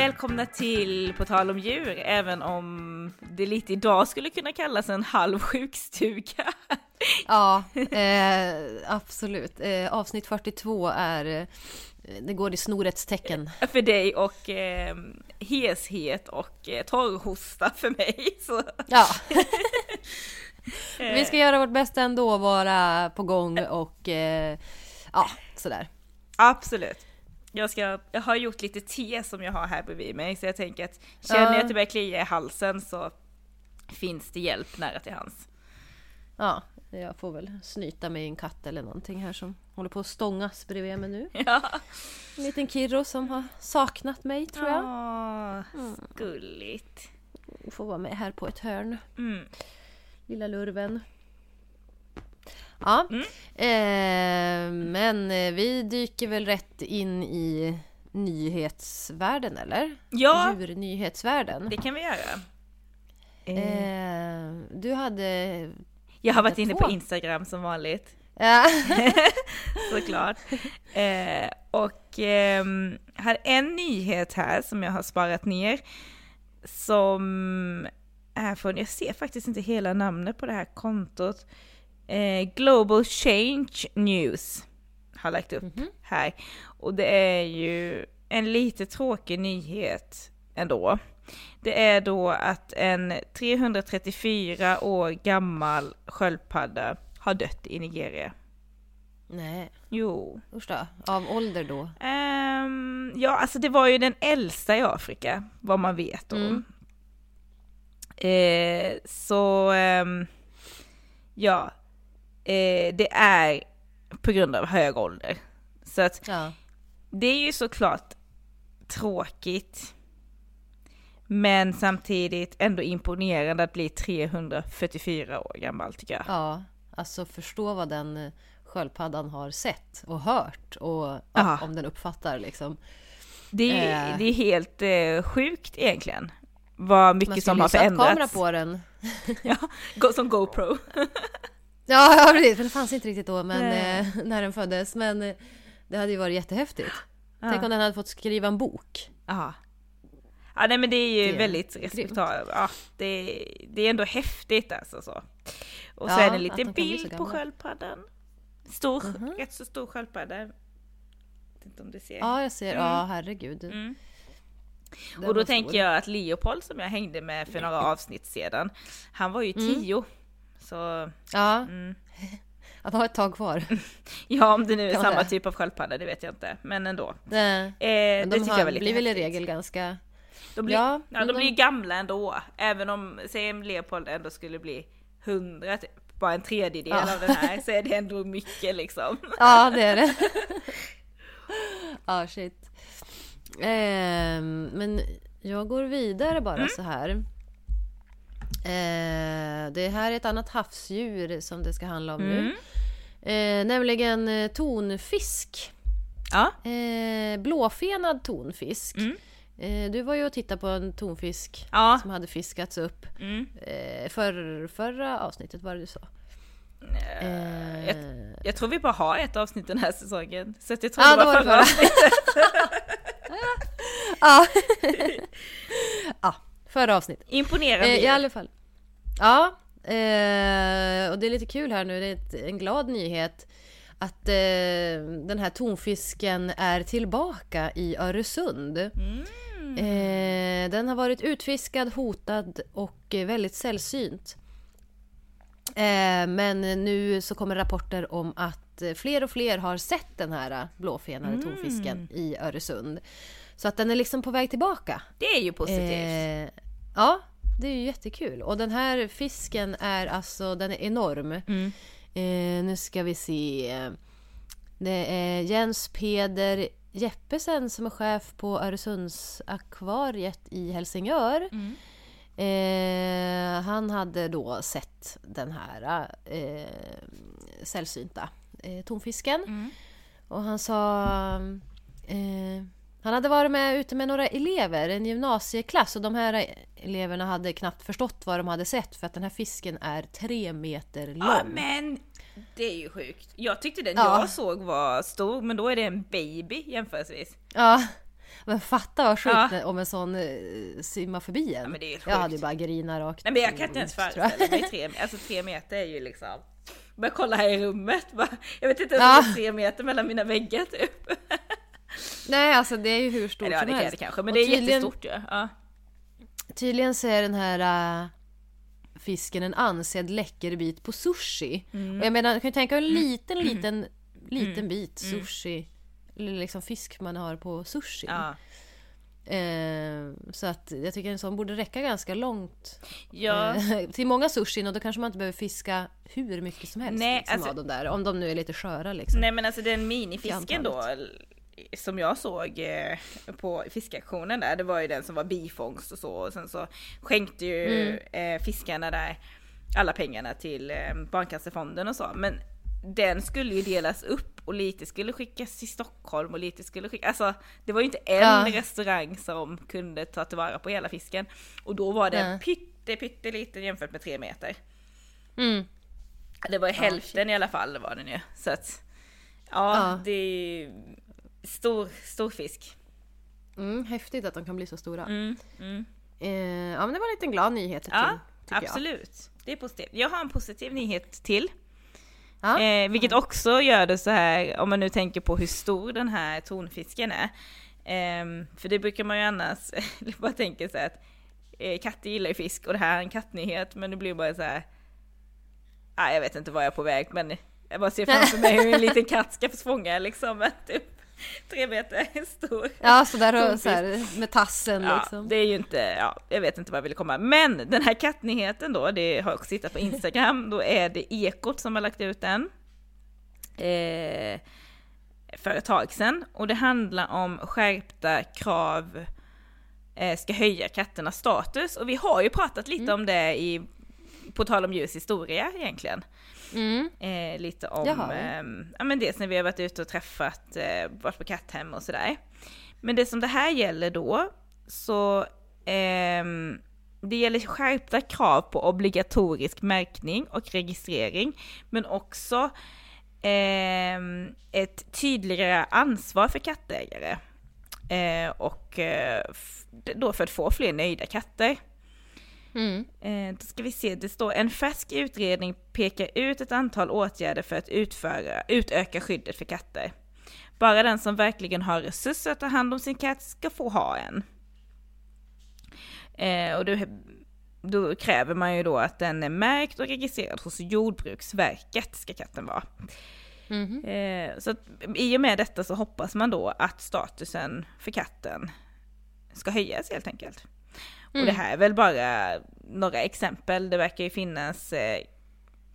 Välkomna till På tal om djur, även om det lite idag skulle kunna kallas en halv sjukstuga. Ja, eh, absolut. Eh, avsnitt 42 är, eh, det går i snorets tecken. För dig och eh, heshet och eh, torrhosta för mig. Så. Ja. Vi ska göra vårt bästa ändå, vara på gång och eh, ja, sådär. Absolut. Jag, ska, jag har gjort lite te som jag har här bredvid mig, så jag tänker att känner jag att det börjar klia i halsen så finns det hjälp nära till hands. Ja, jag får väl snyta med en katt eller någonting här som håller på att stångas bredvid mig nu. Ja. En liten Kirro som har saknat mig tror jag. Åh, gulligt. Får vara med här på ett hörn. Mm. Lilla lurven. Ja, Mm. eh, men eh, vi dyker väl rätt in i nyhetsvärlden eller? Ja, Djurnyhetsvärlden. det kan vi göra. Eh, du hade... Jag har varit inne på. Instagram som vanligt. Ja. Såklart. Eh, och här är en nyhet här som jag har sparat ner. Som är från, jag ser faktiskt inte hela namnet på det här kontot. Eh, Global Change News har lagt upp här. Och det är ju en lite tråkig nyhet ändå. Det är då att en 334 år gammal sköldpadda har dött i Nigeria. Nej, Jo. usch då. Av ålder då? Ehm, ja, alltså det var ju den äldsta i Afrika, vad man vet om. Mm. Eh, så, ehm, ja, eh, det är på grund av hög ålder. Så att Ja. det är ju såklart tråkigt. Men samtidigt ändå imponerande att bli 344 år gammal tycker jag. Ja, alltså förstå vad den eh, sköldpaddan har sett och hört och ja, om den uppfattar liksom. Det är, Eh. det är helt eh, sjukt egentligen. Vad mycket Man som skulle har ju satt kamera förändrats. på den. Ja, som GoPro. Ja, ja precis. För det fanns inte riktigt då men, eh, när den föddes. Men eh, det hade ju varit jättehäftigt. Tänk om den hade fått skriva en bok. Ja. Ja nej men det är ju Det är väldigt respektabelt. Ja, det, det är ändå häftigt alltså så. Och så Ja, är det en liten så bild på sköldpaddan. Stor, Mhm. rätt så stor sköldpadda. Vet inte om du ser. Ja, jag ser. Mm. Ja, herregud. Mm. Den Och då tänker jag att Leopold som jag hängde med för några avsnitt sedan, han var ju Mm. Så Ja, mm. att ha ett tag kvar. ja om det nu är samma säga. typ av sköldpadda det vet jag inte. Men ändå. Nej. Eh, Men det de tycker har, jag blir väl i regel ganska... De blir, Ja, ja, de de- blir gamla ändå. Även om, säg Leopold ändå skulle bli 100, typ, bara en tredjedel Ja. av den här, så är det ändå mycket liksom. Ja, det är det. Ja, shit. Ehm, men jag går vidare bara Mm. så här. Eh, det här är ett annat havsdjur som det ska handla om Mm. nu. Eh, nämligen eh, tonfisk. Ja. Eh, blåfenad tonfisk. Mm. Eh, du var ju och tittade på en tonfisk Ja. som hade fiskats upp. Mm. Eh, för, förra avsnittet var det så. Eh, jag, jag tror vi bara har ett avsnitt den här säsongen. Så jag tror Ja, det var förra. avsnittet. ja. ja, förra avsnittet. Imponerande Eh, I alla fall. Ja, eh, och det är lite kul här nu. Det är ett, en glad nyhet. Att eh, den här tonfisken är tillbaka i Öresund. Mm. Eh, den har varit utfiskad, hotad och väldigt sällsynt. Eh, men nu så kommer rapporter om att fler och fler har sett den här blåfenade Mm. tonfisken i Öresund. Så att den är liksom på väg tillbaka. Det är ju positivt. Eh, ja, det är ju jättekul. Och den här fisken är alltså, den är enorm. Mm. Eh, nu ska vi se. Det är Jens Peder Jeppesen som är chef på Öresundsakvariet i Helsingör. Mm. Eh, han hade då sett den här eh, sällsynta eh, tonfisken. Mm. Och han sa... Eh, han hade varit med ute med några elever, en gymnasieklass och de här eleverna hade knappt förstått vad de hade sett för att den här fisken är tre meter lång. Ja men det är ju sjukt. Jag tyckte den Ja. jag såg var stor men då är det en baby jämförelsevis. Ja, Men fatta vad sjukt Ja. om en sån eh, simmar förbi en. Ja, men det är jag hade ju bara grinat rakt Nej men jag kan inte ens föreställa mig tre, alltså tre meter är ju liksom Bara kolla här i rummet, bara, jag vet inte ens om det är tre meter mellan mina väggar typ. Nej alltså det är ju hur stort Eller ja som det helst. det kanske, men Och det är tydligen- jättestort ju. Ja. Tydligen så är den här äh, fisken en ansedd läcker bit på sushi. Mm. Och jag menar, du kan ju tänka en liten, liten, liten bit sushi. Eller liksom fisk man har på sushi. Ja. Eh, så att jag tycker en sån borde räcka ganska långt. ja. Eh, till många sushin och då kanske man inte behöver fiska hur mycket som helst Nej, liksom, alltså- av de där. Om de nu är lite sköra liksom. Nej men alltså den minifisken då. Som jag såg eh, på fiskaktionen där, det var ju den som var bifångst och så och sen så skänkte ju eh, fiskarna där alla pengarna till eh, Barncancerfonden och så. Men den skulle ju delas upp och lite skulle skickas till Stockholm och lite skulle skickas, alltså det var ju inte en Ja. restaurang som kunde ta tillvara på hela fisken. Och då var den Nej. pytte pytteliten jämfört med tre meter. Mm. Det var ju hälften i alla fall var den ju. Så att, ja, Ja. det stor, stor fisk. Mm, häftigt att de kan bli så stora. Mm, mm. Eh, ja men det var en liten glad nyhet till. Ja, tycker jag. absolut. Det är positivt. Jag har en positiv nyhet till. Ja. Eh, vilket också gör det så här, om man nu tänker på hur stor den här tonfisken är. Ehm, för det brukar man ju annars bara tänka så här att eh, katter gillar ju fisk och det här är en kattnyhet, men det blir bara så här. Ah, jag vet inte var jag är på väg, men jag bara ser framför mig hur en liten katt ska fånga liksom typ tre meter stor. Ja, så där och Tonfisk. så här, med tassen Ja, liksom. det är ju inte, ja, jag vet inte vad jag ville komma. Men den här kattnyheten då, det har jag också tittat på Instagram, då är det Ekot som har lagt ut den. Eh, för ett tag sedan. Och det handlar om skärpta krav eh, ska höja katternas status. Och vi har ju pratat lite Mm. om det i, på tal om ljus historia egentligen. Mm. Eh, lite om, eh, ja men dels när vi har varit ute och träffat, eh, varit på katthem och sådär. Men det som det här gäller då, så ehm, det gäller skärpta krav på obligatorisk märkning och registrering, men också ehm, ett tydligare ansvar för kattägare. Eh, och eh, då för att få fler nöjda katter. Mm. Eh, då ska vi se, det står en färsk utredning pekar ut ett antal åtgärder för att utföra, utöka skyddet för katter. Bara den som verkligen har resurser att ta hand om sin katt ska få ha en. Eh, och då, då kräver man ju då att den är märkt och registrerad hos Jordbruksverket ska katten vara. Eh, så att, i och med detta så hoppas man då att statusen för katten ska höjas helt enkelt. Och det här är väl bara några exempel, det verkar ju finnas eh,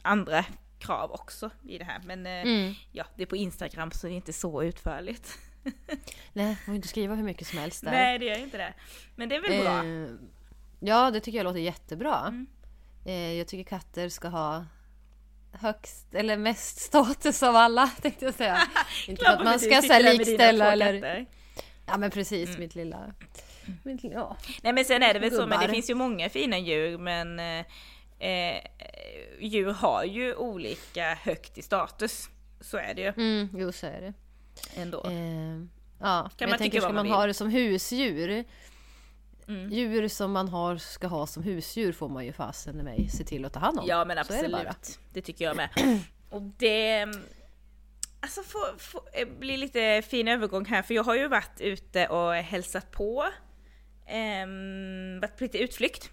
andra krav också i det här. Men eh, Mm. ja, det är på Instagram så det är inte så utförligt. Nej, får inte skriva hur mycket som helst där. Nej det gör inte det. Men det är väl bra. Eh, ja, det tycker jag låter jättebra. Mm. Eh, jag tycker katter ska ha högst eller mest status av alla tänkte jag säga. Inte för att man ska så här likställa eller... Ja men precis, Mm. mitt lilla... Ja. Nej men sen är det väl så, men det Gubbar. finns ju många fina djur men eh, eh, djur har ju olika högt i status. Så är det ju Mm, jo så är det. ändå. Eh, ja, man men jag tänker ska man man ha det som husdjur Mm. Djur som man har, ska ha som husdjur får man ju fasen i mig se till att ta hand om. Ja men är det absolut. Det, tycker jag med. Och det... Alltså får, får, eh, bli lite fin övergång här för jag har ju varit ute och hälsat på. Um, varit på lite utflykt.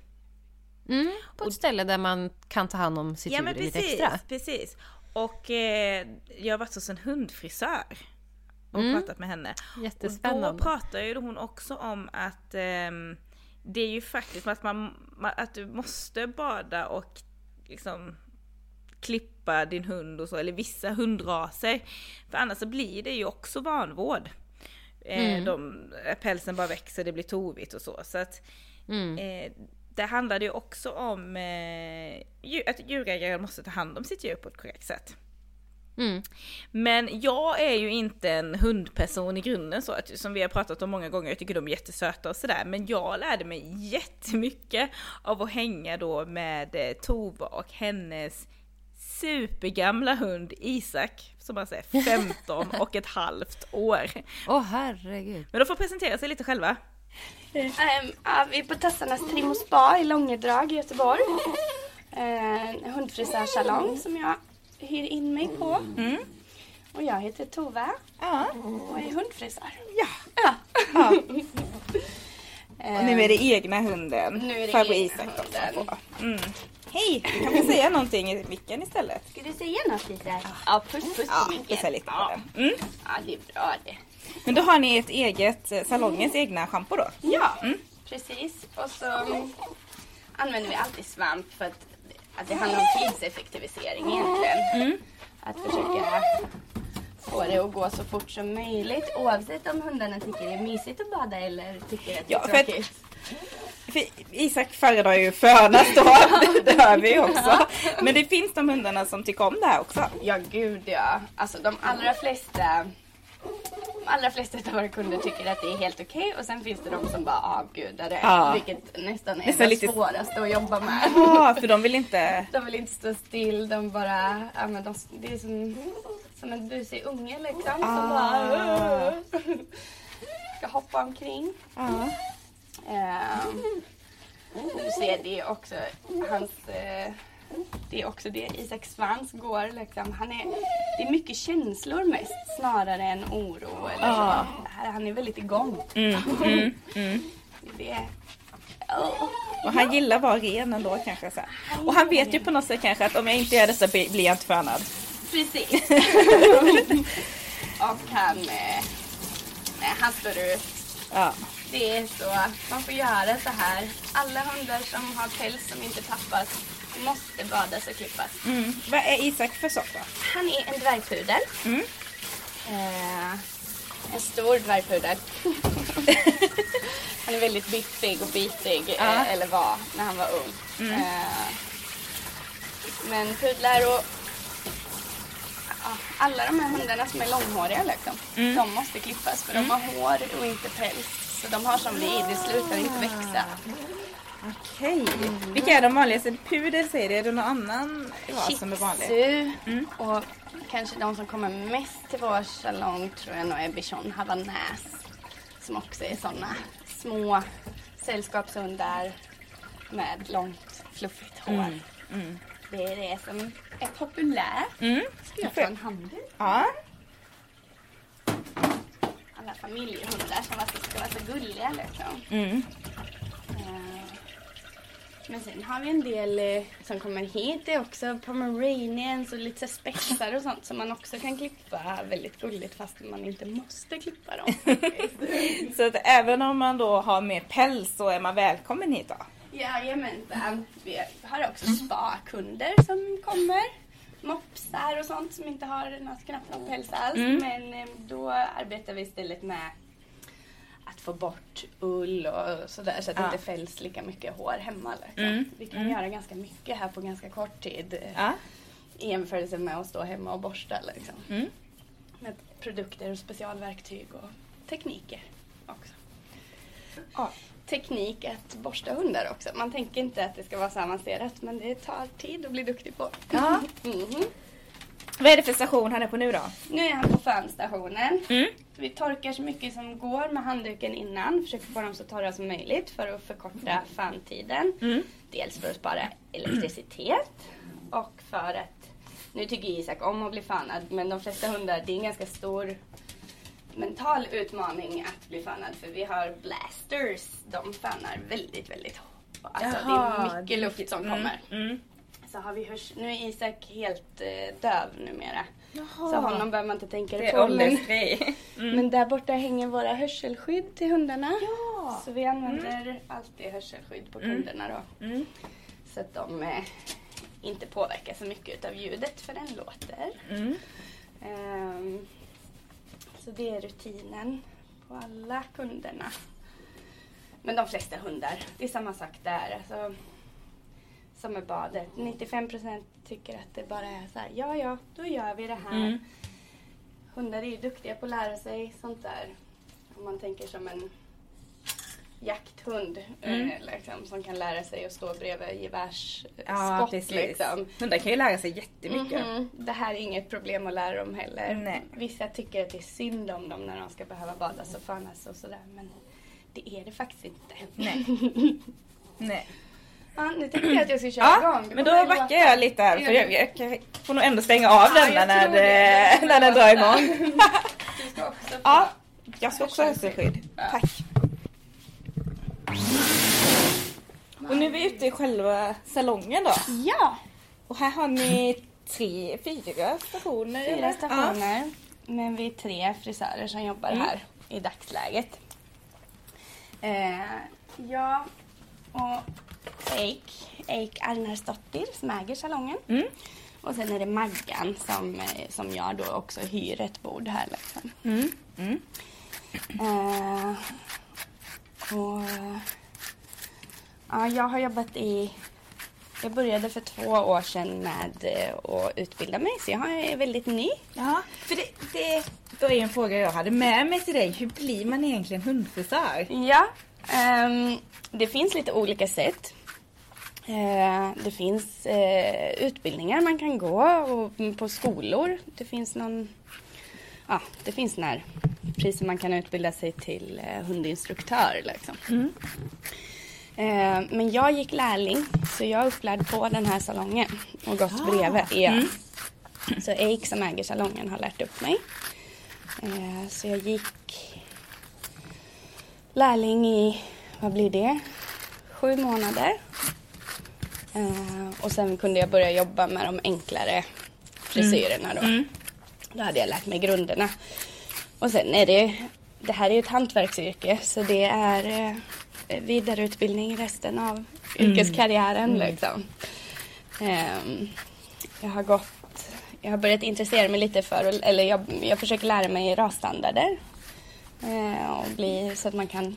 Mm, på ett ställe där man kan ta hand om sitt Ja djur men lite precis, extra. precis. Och eh, jag har varit hos en hundfrisör. Och Mm. pratat med henne. Och då Jättespännande. pratar ju hon också om att ehm, det är ju faktiskt att, man, ma- att du måste bada och liksom klippa din hund och så, eller vissa hundraser. För annars så blir det ju också vanvård. Eh, Mm. de, pälsen bara växer, det blir tovigt och så. Så att Mm. eh, det handlade ju också om eh, att djurägare måste ta hand om sitt djur på ett korrekt sätt. Mm. Men jag är ju inte en hundperson i grunden så, att, som vi har pratat om många gånger, jag tycker de är jättesöta och sådär. Men jag lärde mig jättemycket av att hänga då med eh, Tova och hennes supergamla hund Isak, som man säger 15 och ett halvt år. Åh herregud. Men de får presentera sig lite själva. Um, ja, vi är på Tassarnas Trim och Spa i Långedrag i Göteborg. Uh, en hundfrisörsalong som jag hyr in mig på. Mm. Och jag heter Tove Ja. och är hundfrisör. ja. Ja. ja. Och nu är det egna hunden. Nu är det farbror egna Isak hunden. på. Mm. Hej, du kan få säga någonting i micken istället. Ska du säga något lite? Ja, puss puss Ja, på micken. pussa lite på den. Mm. ja, det är bra det. Men då har ni ett eget, eh, salongens egna schampo då? Ja, Mm. precis. Och så mm, använder vi alltid svamp för att, att det handlar om tidseffektivisering egentligen. Mm. Att försöka få det att gå så fort som möjligt oavsett om hundarna tycker det är mysigt att bada eller tycker att det är Ja, för att- tråkigt. För Isak föredrar ju fönas då, det hör vi också. Men det finns de hundarna som tycker om det här också. Ja, gud ja. Alltså de allra flesta de allra flesta av våra kunder tycker att det är helt okej och sen finns det de som bara avgudar det. Ja. Vilket nästan är det lite- svåraste att jobba med. Ja, för de vill inte... De vill inte stå still, de bara, ja, men de, det är som, som en busig unge liksom. Som bara "Åh." ska hoppa omkring. Ja. Ehm, du ser det är också hans, eh, det är också det Isak Svans går liksom. Han är, det är mycket känslor mest snarare än oro eller Ja. så. Han är väldigt igång. Mm, mm, mm. Det, oh. Och han gillar att vara ren ändå kanske. Så. Och han vet ju på något sätt kanske att om jag inte gör detta blir blir jag inte fönad. Precis. och han, eh, han står ut. Ja. Det är så. Man får göra så här. Alla hundar som har päls som inte tappas måste badas och klippas. Mm. Vad är Isak för sort då? Han är en dvärgpudel. Mm. Eh, en stor dvärgpudel. han är väldigt biffig och bitig. Mm. eh, eller var, när han var ung. Eh, men pudlar och alla de här hundarna som är långhåriga liksom, Mm. de måste klippas för de har hår och inte päls. Så de har som vi, det slutar inte växa. Okej. Vilka är de vanligaste? Pudel säger det. Är det någon annan ras som är vanlig? Mm. och kanske de som kommer mest till vår salong tror jag nog är bichon havanäs. Som också är sådana små sällskapshundar med långt fluffigt hår. Mm. Mm. Det är det som är populärt. Mm. Ska jag få en handduk? Ja. Alla familjehundar som alltså ska vara så gulliga liksom. Mm. Eh, Men sen har vi en del eh, som kommer hit. Det är också pomeranians och lite spetsar och sånt som man också kan klippa väldigt gulligt fast man inte måste klippa dem. Så att även om man då har mer päls så är man välkommen hit då? Jajamensan. Vi har också spa-kunder som kommer. Mopsar och sånt som inte har något, knappt någon päls alls. Mm. Men eh, då arbetar vi istället med att få bort ull och sådär så att det Ja. inte fälls lika mycket hår hemma. Liksom. Mm. Vi kan Mm. göra ganska mycket här på ganska kort tid eh, Ja. i jämförelse med att stå hemma och borsta. Liksom. Mm. Med produkter och specialverktyg och tekniker också. Ja. Teknik att borsta hundar också. Man tänker inte att det ska vara så avancerat men det tar tid att bli duktig på. Ja. Mhm. Vad är det för station han är på nu då? Nu är han på fönstationen. Mm. Vi torkar så mycket som går med handduken innan. Försöker få dem så torra som möjligt för att förkorta fantiden. Mm. Dels för att spara elektricitet och för att nu tycker Isak om att bli fanad men de flesta hundar, det är en ganska stor mental utmaning att bli fanad för vi har blasters. De fanar väldigt, väldigt hårt. Alltså det är mycket luft som kommer. Mm. Så har vi hörs nu är Isak helt eh, döv numera. Jaha. Så honom behöver man inte tänka Det är på. Men. Mm. men där borta hänger våra hörselskydd till hundarna. Ja. Så vi använder alltid hörselskydd på Mm. kunderna då. Mm. Så att de eh, inte påverkas så mycket av ljudet för den låter. Mm. Så det är rutinen på alla kunderna. Men de flesta hundar, det är samma sak där. Alltså, som med badet. 95% tycker att det bara är så här, ja ja, då gör vi det här. Mm. Hundar är ju duktiga på att lära sig sånt där. Om man tänker som en jakthund Mm. eh, liksom, som kan lära sig att stå bredvid gevärsskott. Ja, liksom. Hundar kan ju lära sig jättemycket. Mhm. Det här är inget problem att lära dem heller. Nej. Vissa tycker att det är synd om dem när de ska behöva badas och fanas och sådär. Men det är det faktiskt inte. Nej. Nej. Ja, nu tänkte jag att jag skulle köra Ja, igång. Men då backar jag lite här för jag, jag får nog ändå stänga av Ja, den när, det. när den drar igång. Du ska också få... Ja, jag ska också ha hörselskydd. Tack. Och nu är vi ute i själva salongen då. Ja! Och här har ni tre, fyra stationer. eller? Fyra stationer. Men vi är tre frisörer som jobbar Mm. här i dagsläget. Eh, jag och Eik, Eik Arnarsdottir som äger salongen. Ja. Mm. Och sen är det Maggan som, eh, som jag då också hyr ett bord här. Liksom. Mm. Mm. Eh, och, ja, jag har jobbat i... Jag började för två år sedan med eh, att utbilda mig så jag är väldigt ny. Ja, för det, det var ju en fråga jag hade med mig till dig. Hur blir man egentligen hundfrisör? Ja, ehm, det finns lite olika sätt. Eh, det finns eh, utbildningar man kan gå och, på skolor. Det finns någon... Ja, det finns när precis som man kan utbilda sig till hundinstruktör. Liksom. Eh, men jag gick lärling, så jag är upplärd på den här salongen och gått bredvid. Ja. Så Eik som äger salongen har lärt upp mig. Eh, så jag gick lärling i, vad blir det, sju månader. Eh, och sen kunde jag börja jobba med de enklare frisyrerna då. Då hade jag lärt mig grunderna. Och sen är det, det här är ju ett hantverksyrke så det är eh, vidareutbildning resten av yrkeskarriären liksom. Ehm, jag har gått, jag har börjat intressera mig lite för, eller jag, jag försöker lära mig rasstandarder. Eh, och bli, så att man kan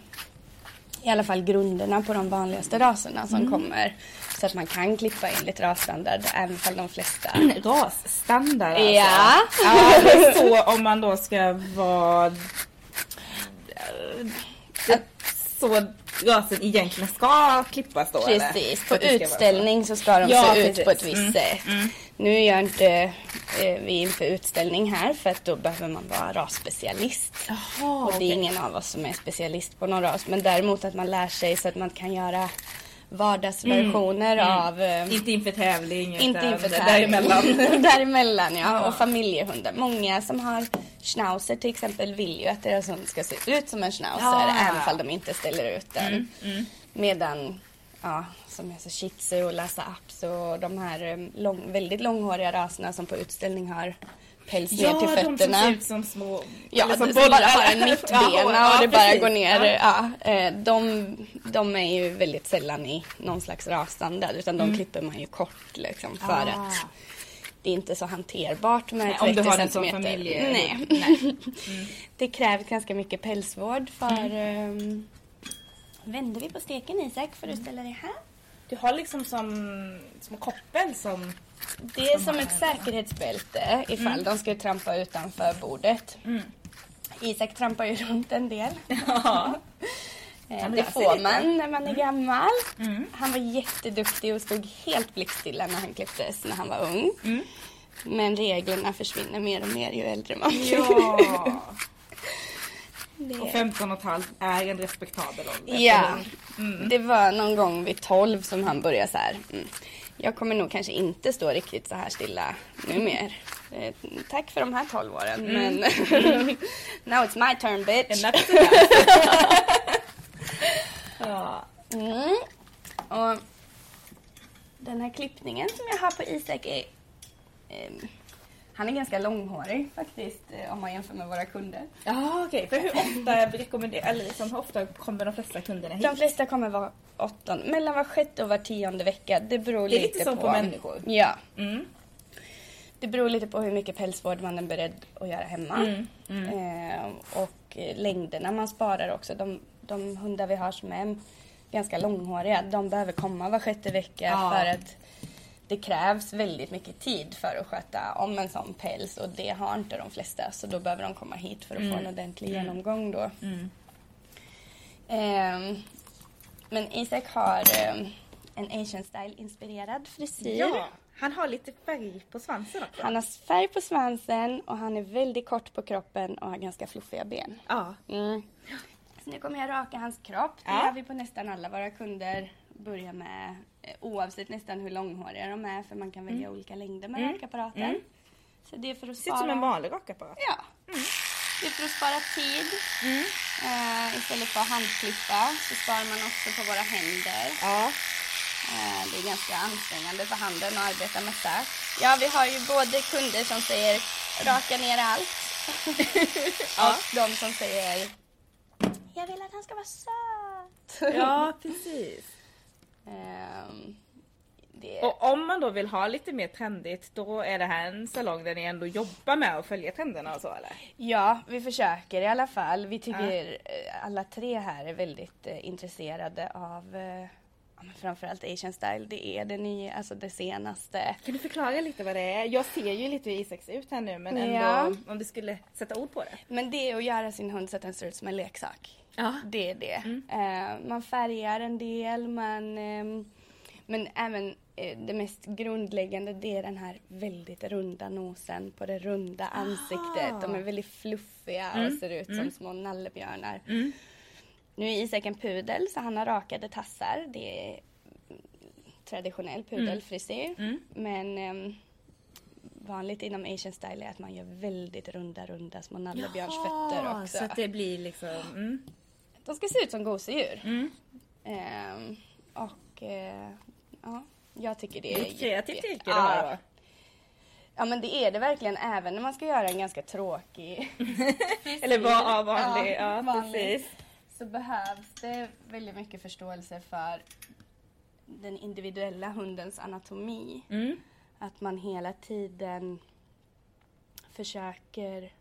i alla fall grunderna på de vanligaste raserna som kommer. Så att man kan klippa enligt rasstandard även om de flesta Rasstandard alltså. Ja. ja så om man då ska vara... Så rasen egentligen ska klippas då eller? Precis, För på utställning så ska de Ja, se ut på ett visst Mm, sätt. Nu gör inte eh, vi inför utställning här för att då behöver man vara rasspecialist. Jaha, och det är okej. ingen av oss som är specialist på någon ras. Men däremot att man lär sig så att man kan göra vardagsversioner av eh, Inte inför tävling inte inför däremellan. tävling. Däremellan ja. Och familjehundar. Många som har schnauzer till exempel vill ju att deras hund ska se ut som en schnauzer Ja. även om de inte ställer ut den. Mm, Medan, ja, som är så shih tzu och lhasa apso och de här eh, lång, väldigt långhåriga raserna som på utställning har päls ner till Ja, de som fötterna. ser ut som små... Ja, som som bara bollar. har en mittbena Ja, och det bara precis. går ner. Ja. Ja. eh, de, de är ju väldigt sällan i någon slags rasstandard utan de klipper man ju kort liksom för Mm. Ah. att det är inte så hanterbart med Nej, 30 om du har den som centimeter. familje... Nej. Nej. Det krävs ganska mycket pälsvård för... Mm. Um, vänder vi på steken Isak för Mm. att ställa dig här? Du har liksom som små koppel som... Det är som ett säkerhetsbälte ifall de skulle trampa utanför bordet. Mm. Isak trampar ju runt en del. Ja. Eh, Det får man när man är gammal. Mm. Han var jätteduktig och stod helt blickstilla när han klipptes när han var ung. Mm. Men reglerna försvinner mer och mer ju äldre man blir. Ja. Det- Och 15 och ett halvt är en respektabel ålder. Ja, Mm. det var någon gång vid 12 som han började så här. Mm. Jag kommer nog kanske inte stå riktigt så här stilla nu mer. Eh, tack för de här 12 åren men now it's my turn bitch. Ja. Mm. Och den här klippningen som jag har på Isak är ehm, han är ganska långhårig faktiskt eh, om man jämför med våra kunder. Ja, okej. För hur ofta rekommenderar, eller liksom, hur ofta kommer de flesta kunderna hit? De flesta kommer var åttonde, mellan var sjätte och var tionde vecka. Det beror Det är lite, lite så på människor. Ja, Mm. det beror lite på hur mycket pälsvård man är beredd att göra hemma. Mm. Mm. Eh, och längderna man sparar också. De, de hundar vi har som är ganska långhåriga, de behöver komma var sjätte vecka Ja. för att det krävs väldigt mycket tid för att sköta om en sån päls och det har inte de flesta så då behöver de komma hit för att få en ordentlig genomgång då. Mm. Ehm, Men Isak har eh, en asian style inspirerad frisyr. Ja, han har lite färg på svansen också. Han har färg på svansen och han är väldigt kort på kroppen och har ganska fluffiga ben. Ja. Mm. Så nu kommer jag raka hans kropp. Det Ja. gör vi på nästan alla våra kunder. Börjar med eh, oavsett nästan hur långhåriga de är för man kan välja olika längder med rakapparaten. Så det är för att Mm. Ser spara... ut som en vanlig rakapparat. Ja. Det är för att spara tid. Eh, istället för att handklippa så sparar man också på våra händer. Ja. Eh, det är ganska ansträngande för handen att arbeta med sax. Ja, vi har ju både kunder som säger raka ner allt och de som säger jag vill att han ska vara söt. Ja, precis. Ehm, det, Och om man då vill ha lite mer trendigt, då är det här en salong där ni ändå jobbar med att följa trenderna och så eller? Ja, vi försöker i alla fall. Vi tycker eh, alla tre här är väldigt eh, intresserade av eh, ja, framförallt Asian style. Det är det nya, alltså det senaste. Kan du förklara lite vad det är? Jag ser ju lite hur Isak ser ut här nu men ändå Ja. om du skulle sätta ord på det. Men det är att göra sin hund så att den ser ut som en leksak. Ja. Det är det. Eh, man färgar en del, man, ehm, men även eh, det mest grundläggande det är den här väldigt runda nosen på det runda ansiktet. De är väldigt fluffiga och ser ut som små nallebjörnar. Nu är Isak en pudel så han har rakade tassar. Det är traditionell pudelfrisyr. Men ehm, vanligt inom asian style är att man gör väldigt runda, runda små nallebjörnsfötter också. Så att det blir liksom... Mm. De ska se ut som gosedjur. Ehm, och eh, ja, jag tycker det Det är är ett kreativt yrke det här ja. då. ja men det är det verkligen även när man ska göra en ganska tråkig Eller var vanlig. Ja, Ja, vanlig. precis. så behövs det väldigt mycket förståelse för den individuella hundens anatomi. Mm. Att man hela tiden försöker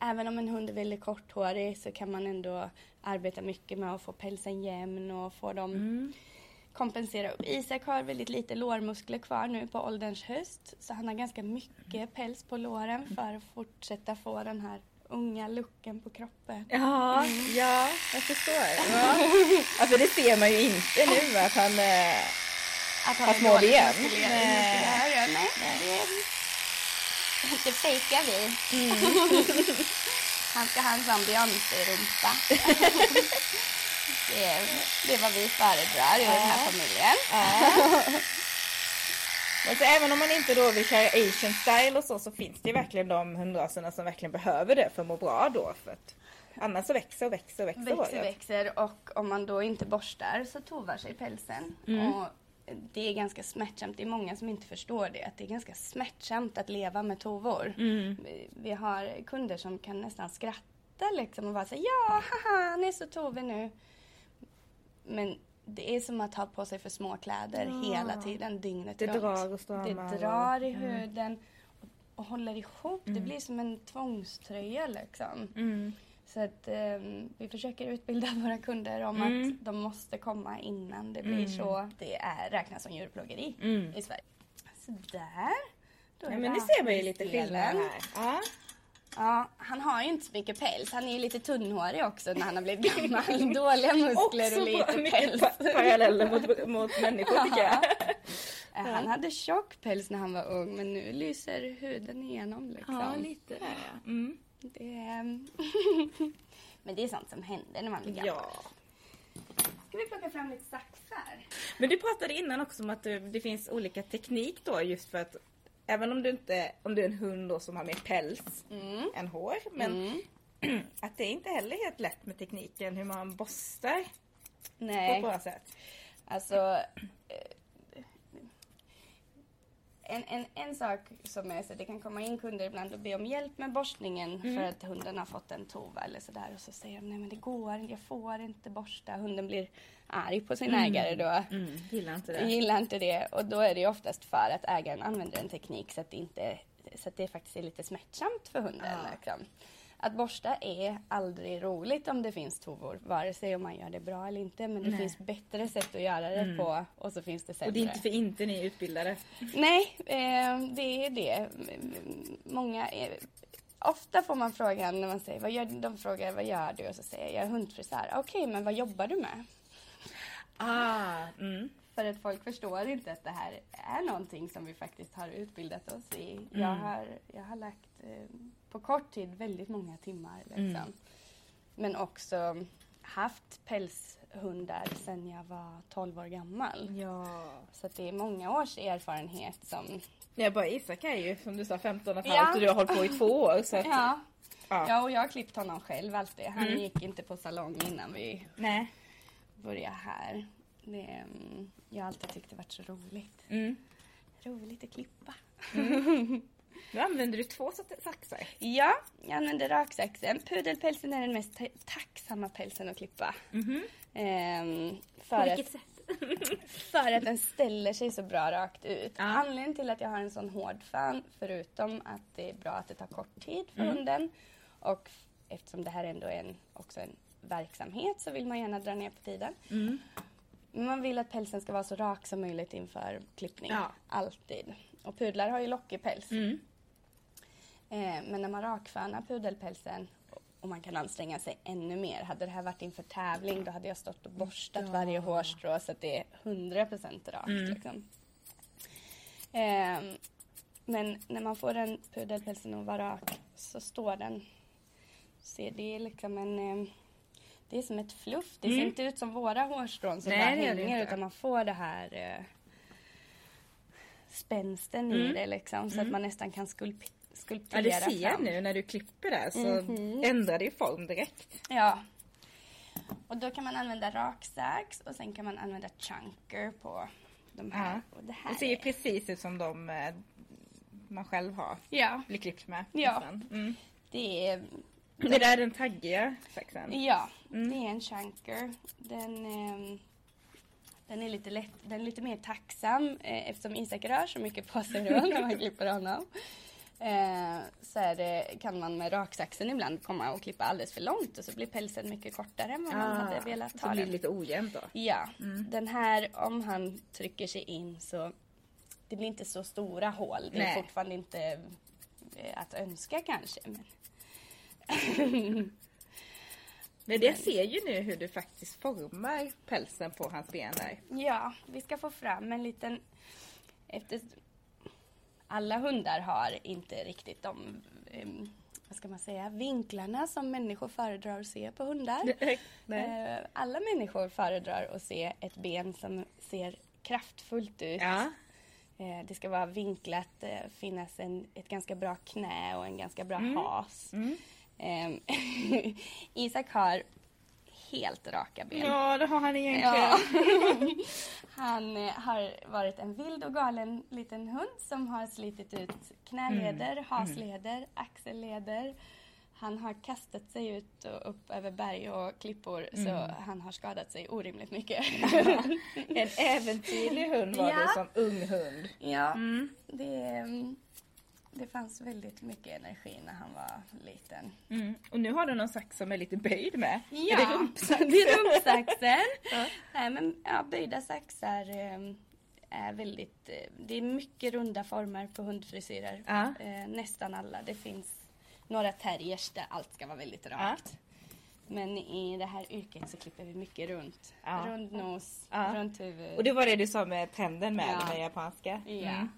Även om en hund är väldigt korthårig så kan man ändå arbeta mycket med att få pälsen jämn och få dem Mm. kompensera upp. Isak har väldigt lite lårmuskler kvar nu på ålderns höst så han har ganska mycket päls på låren för att fortsätta få den här unga looken på kroppen. Ja, ja, jag förstår. Ja. Alltså det ser man ju inte nu att han... Eh, Att Har små ben. Nej. det, fejkar vi. Han ska ha en sån Beyoncé-rumpa. det, är, det är vad vi föredrar i den här familjen. alltså, även om man inte då vill köra asian style och så, så finns det verkligen de hundraserna som verkligen behöver det för att må bra då. För att annars så växer och växer och växer Växer, håret. växer och om man då inte borstar så tovar sig pälsen. Och det är ganska smärtsamt. Det är många som inte förstår det. Att det är ganska smärtsamt att leva med tovor. Vi, vi har kunder som kan nästan skratta liksom och bara säga ja, haha, han är så tovig nu. Men det är som att ha på sig för små kläder hela tiden, dygnet Det runt. drar och stramar Det drar i huden och, och håller ihop. Det blir som en tvångströja liksom. Mm. Så att ehm, vi försöker utbilda våra kunder om Mm. att de måste komma innan det blir så. Det är, räknas som djurplågeri Mm. i Sverige. Så där. Då Ja, men nu ser man ju lite skillnad här. Ja. Ja, han har ju inte så mycket päls. Han är ju lite tunnhårig också när han har blivit gammal. Dåliga muskler och lite päls. pa- paralleller mot, mot människor tycker jag. Eh, Han hade tjock päls när han var ung men nu lyser huden igenom liksom. lite där ja. Det är... men det är sånt som händer när man blir gammal. Ja. Ska vi plocka fram lite saxar? Men du pratade innan också om att det, finns olika teknik då just för att även om du inte, om du är en hund då som har mer päls Mm. än hår, men Mm. att det är inte heller helt lätt med tekniken hur man borstar på ett Nej, bra sätt. alltså... En, en, en sak som är så det kan komma in kunder ibland och be om hjälp med borstningen för att hunden har fått en tova eller sådär och så säger de nej men det går inte, jag får inte borsta. Hunden blir arg på sin ägare då. Mm, gillar inte det. gillar inte det och då är det oftast för att ägaren använder en teknik så att det, inte, så att det faktiskt är lite smärtsamt för hunden. Ja. Liksom. Att borsta är aldrig roligt om det finns tovor, vare sig om man gör det bra eller inte. Men det Nej. finns bättre sätt att göra det på och så finns det sämre. Och det är inte för inte ni är utbildade. Nej, eh, det är det. Många är, Ofta får man frågan när man säger, vad gör, de frågar vad gör du? Och så säger jag, jag är hundfrisör. Okej, men vad jobbar du med? Ah, mm. För att folk förstår inte att det här är någonting som vi faktiskt har utbildat oss i. Jag, har, jag har lagt eh, på kort tid väldigt många timmar. Liksom. Men också haft pälshundar sedan jag var 12 år gammal. Ja. Så det är många års erfarenhet som... Jag bara Isak är ju som du sa 15 och ett Ja. halvt och du har hållit på i två år. Så att, Ja. Ja. ja, och jag har klippt honom själv alltid. Han gick inte på salong innan vi Nej. började här. Det, mm, jag har alltid tyckt det varit så roligt. Mm. Roligt att klippa. Nu använder du två saxar. Ja, jag använder raksaxen. Pudelpälsen är den mest ta- tacksamma pälsen att klippa. Ehm, för, att, sätt? för att den ställer sig så bra rakt ut. Ja. Anledningen till att jag har en sån hård fan, förutom att det är bra att det tar kort tid för hunden och eftersom det här ändå är en, också en verksamhet så vill man gärna dra ner på tiden. Men Man vill att pälsen ska vara så rak som möjligt inför klippning. Ja. Alltid. Och pudlar har ju lockig päls. Mm. Eh, men när man rakfönar pudelpälsen och man kan anstränga sig ännu mer. Hade det här varit inför tävling då hade jag stått och borstat varje hårstrå så att det är 100% rakt. Liksom. Eh, men när man får den pudelpälsen att vara rak så står den... Se, det är liksom en... Eh, det är som ett fluff. Det ser inte ut som våra hårstrån som Nej, bara hänger utan man får det här eh, spänsten i det liksom så att man nästan kan skulp Ja, skulptera det ser jag nu när du klipper där så ändrar det ju form direkt. Ja. Och då kan man använda raksax och sen kan man använda chunker på de här. Ja. Och det här Det ser ju är- precis ut som de eh, man själv har Ja, blivit klippt med. Ja. Mm. det är, Det där är den taggiga saxen. ja, Mm. det är en chunker. Den, ehm, den, är lite lätt, den är lite mer tacksam eh, eftersom Isak rör så mycket på sig runt när man klipper honom. Eh, så är det, kan man med raksaxen ibland komma och klippa alldeles för långt och så blir pälsen mycket kortare än vad man hade velat Ah, så ha blir det den. lite ojämnt då. Ja, den här om han trycker sig in så det blir inte så stora hål. Det är Nej. fortfarande inte eh, att önska kanske. Men... Men jag ser ju nu hur du faktiskt formar pälsen på hans ben där. Ja, vi ska få fram en liten... Efter... Alla hundar har inte riktigt de, em, vad ska man säga, vinklarna som människor föredrar att se på hundar. Nej. Eh, Alla människor föredrar att se ett ben som ser kraftfullt ut. Ja. Eh, Det ska vara vinklat, eh, finnas en, ett ganska bra knä och en ganska bra Mm. has. Ehm, Isak har helt raka ben. ja, det har han egentligen. Ja. Han eh, har varit en vild och galen liten hund som har slitit ut knäleder, Mm. hasleder, axelleder. Han har kastat sig ut och upp över berg och klippor så Mm. han har skadat sig orimligt mycket. En äventyrlig hund var Ja. du som ung hund. ja, mm, det fanns väldigt mycket energi när han var liten. Mm. Och nu har du någon sax som är lite böjd med. Ja, Är det rumpsax? det är rumpsaxen. Nej, men, ja, böjda saxar eh, är väldigt... Eh, det är mycket runda former på hundfrisyrer. Ja. Eh, nästan alla. Det finns några terriers där allt ska vara väldigt rakt. Men i det här yrket så klipper vi mycket runt. Ja. Rund nos, Ja. runt huvud. Och det var det du sa med trenden med, Ja. med japanska? Ja. Mm.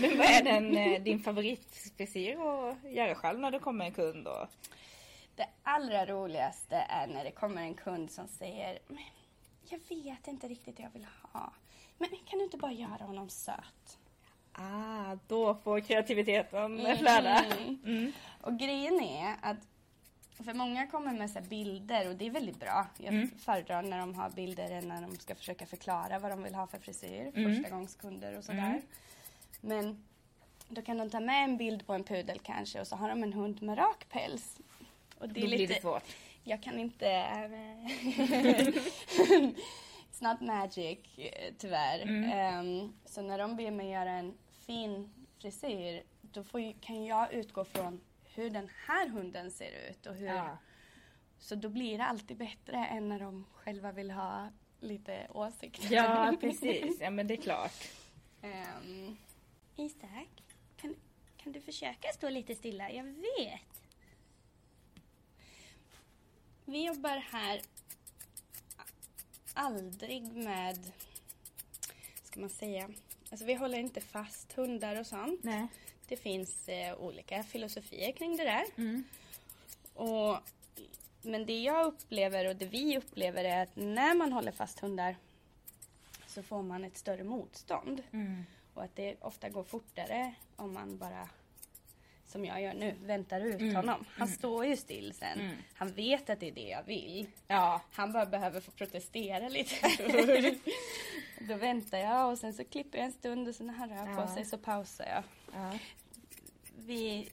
Men vad är den, eh, din favoritfrisyr att göra själv när det kommer en kund? Och... Det allra roligaste är när det kommer en kund som säger "Men Jag vet inte riktigt vad jag vill ha. Men kan du inte bara göra honom söt? Ah, då får kreativiteten flöda. Mm. Och grejen är att för många kommer med så bilder och det är väldigt bra. Jag Mm. föredrar när de har bilder än när de ska försöka förklara vad de vill ha för frisyr. Mm. Första gångs kunder och sådär. Men då kan de ta med en bild på en pudel kanske och så har de en hund med rak päls. Och Då blir det svårt. Jag kan inte... It's not magic, tyvärr. Mm. Ehm, så när de ber mig göra en fin frisyr, då ju, kan jag utgå från hur den här hunden ser ut. Och hur, Ja. Så då blir det alltid bättre än när de själva vill ha lite åsikter. ja, precis. Ja, men det är klart. Ehm, Isak, kan, kan du försöka stå lite stilla? Jag vet. Vi jobbar här aldrig med, ska man säga, alltså vi håller inte fast hundar och sånt. Nej. Det finns eh, olika filosofier kring det där. Mm. Och, men det jag upplever och det vi upplever är att när man håller fast hundar så får man ett större motstånd. Mm. Och att det ofta går fortare om man bara, som jag gör nu, väntar ut Mm. honom. Han står ju still sen. Mm. Han vet att det är det jag vill. Ja. Han bara behöver få protestera lite. Då väntar jag och sen så klipper jag en stund och sen när han rör Ja. på sig så pausar jag. ja. Vi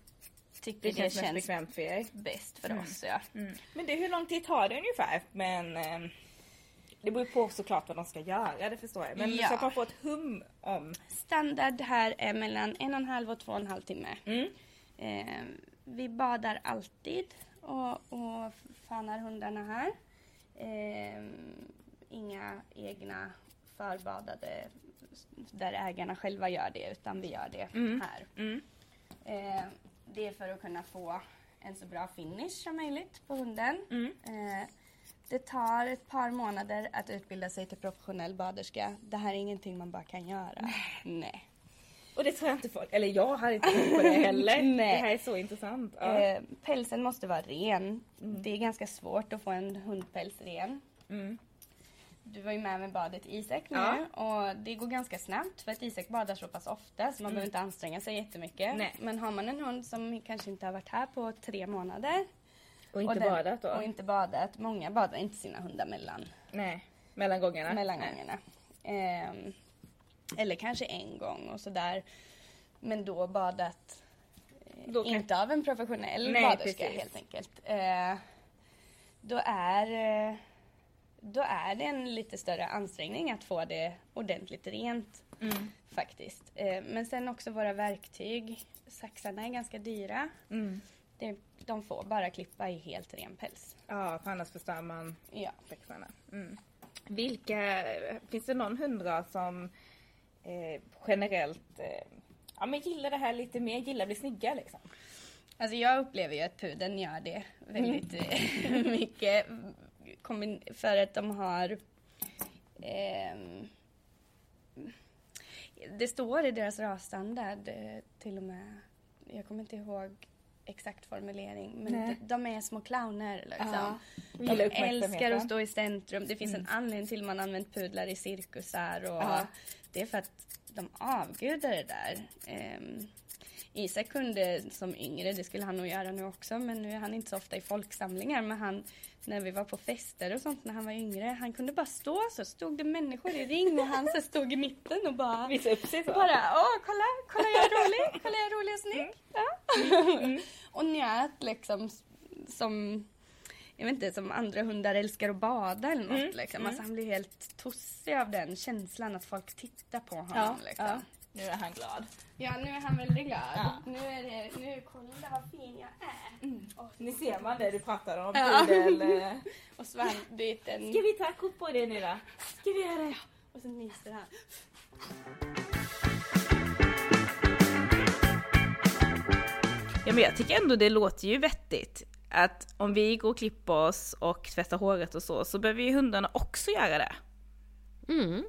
tycker Det det, känns mest känns bekvämt för er. bäst för Mm. oss. Ja. Mm. Men det, hur lång tid tar det ungefär? Men eh, det beror på såklart vad de ska göra, det förstår jag. Men Ja. så att man får ett hum om. Standard här är mellan en och en halv och två och en halv timme. Mm. Eh, vi badar alltid och, och fanar hundarna här. Eh, inga egna förbadade där ägarna själva gör det utan vi gör det Mm. här. Mm. Eh, det är för att kunna få en så bra finish som möjligt på hunden. Mm. Eh, det tar ett par månader att utbilda sig till professionell baderska. Det här är ingenting man bara kan göra. Nej. Och det tror jag inte folk, eller jag hade inte tänkt på det heller. Nej. Det här är så intressant. Ja. Eh, pälsen måste vara ren. Det är ganska svårt att få en hundpäls ren. Mm. Du var ju med med badet Isak nu Ja. och det går ganska snabbt för att Isak badar så pass ofta så man behöver inte anstränga sig jättemycket. Mm. Nej. Men har man en hund som kanske inte har varit här på tre månader Och inte den- badat då? Och inte badat. Många badar inte sina hundar mellan Nej. Mellan gångerna? mellan gångerna. Ehm, eller kanske en gång och sådär. Men då badat eh, Då kan- inte av en professionell Nej, baderska precis. helt enkelt. Eh, då, är, eh, då är det en lite större ansträngning att få det ordentligt rent Mm. faktiskt. Eh, men sen också våra verktyg. Saxarna är ganska dyra. Mm. Det, de får bara klippa i helt ren päls. Ja, för annars förstör man Ja. växlarna. Mm. Vilka, finns det någon hundras som eh, generellt eh, ja, men gillar det här lite mer, gillar att bli snygga liksom? Alltså jag upplever ju att pudeln gör det väldigt eh, mycket. För att de har... ehm, det står i deras rasstandard eh, till och med. Jag kommer inte ihåg exakt formulering. Men Nej. de, de är små clowner liksom. Ja, De älskar att stå i centrum. Det finns en anledning till man använt pudlar i cirkusar. Och Ja. Det är för att de avgudar det där. Ehm, Isak kunde som yngre, det skulle han nog göra nu också, men nu är han inte så ofta i folksamlingar. Men han, när vi var på fester och sånt när han var yngre, han kunde bara stå så stod det människor i ring och han så stod i mitten och bara Visa upp sig så. bara, åh kolla, kolla jag är rolig, kolla jag är rolig och snygg. Ja. och njöt liksom som, jag vet inte, som andra hundar älskar att bada eller något Mm, liksom. mm. Alltså han blir helt tossig av den känslan att folk tittar på honom Ja, liksom. ja. Nu är han glad. Ja, nu är han väldigt glad. Ja. Nu är det, nu kolla vad fin jag är. Och, Nu ser man det du pratade om, Ja. pudel. och svampbyten. Ska vi ta kort på det nu då? Ska vi göra det? Och så myser han. Ja men jag tycker ändå det låter ju vettigt. Att om vi går och klipper oss och tvättar håret och så, så behöver ju hundarna också göra det. Mm.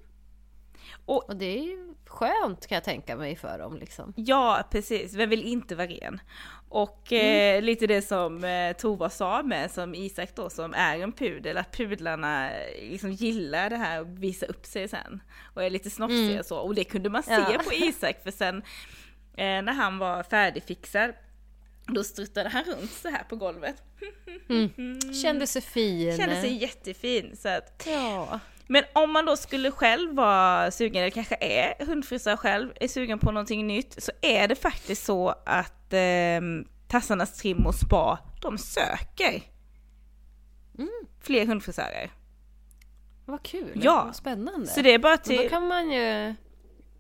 Och- Och det är ju skönt kan jag tänka mig för dem liksom. Ja, precis. Vem vill inte vara ren? Och eh, lite det som eh, Tova sa med, som Isak då, som är en pudel, att pudlarna eh, liksom gillar det här att visa upp sig sen. Och är lite snofsiga Mm. och så. Och det kunde man se Ja. på Isak, för sen eh, när han var färdigfixad, då struttade han runt så här på golvet. Kände sig fin. Kände sig jättefin. Så att, Ja. Men om man då skulle själv vara sugen, eller kanske är hundfrisör själv, är sugen på någonting nytt, så är det faktiskt så att eh, Tassarnas Trim och Spa, de söker fler hundfrisörer. Vad kul. Ja. Vad spännande. Så det är bara Och då till... kan man ju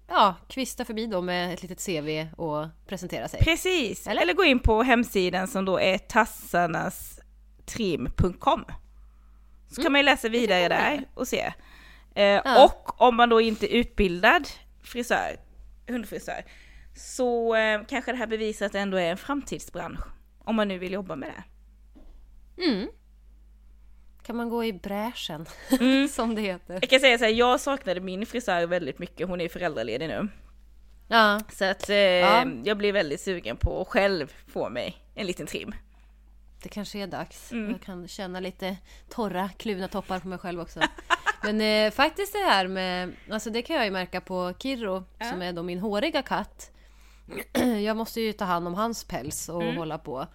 ja, kvista förbi då med ett litet CV och presentera sig. Precis! Eller? Eller? gå in på hemsidan som då är tassarnastrim.com. Så kan man ju läsa vidare där och se. Eh, Ja. Och om man då inte är utbildad frisör, hundfrisör, så eh, kanske det här bevisar att det ändå är en framtidsbransch. Om man nu vill jobba med det. Mm. kan man gå i bräschen, Mm. som det heter. Jag kan säga så här, jag saknade min frisör väldigt mycket, hon är föräldraledig nu. Ja, Så att eh, jag blir väldigt sugen på att själv få mig en liten trim. Det kanske är dags. Mm. Jag kan känna lite torra, kluvna toppar på mig själv också. Men eh, faktiskt det här med, alltså det kan jag ju märka på Kirro som är då min håriga katt. Jag måste ju ta hand om hans päls och Mm. hålla på.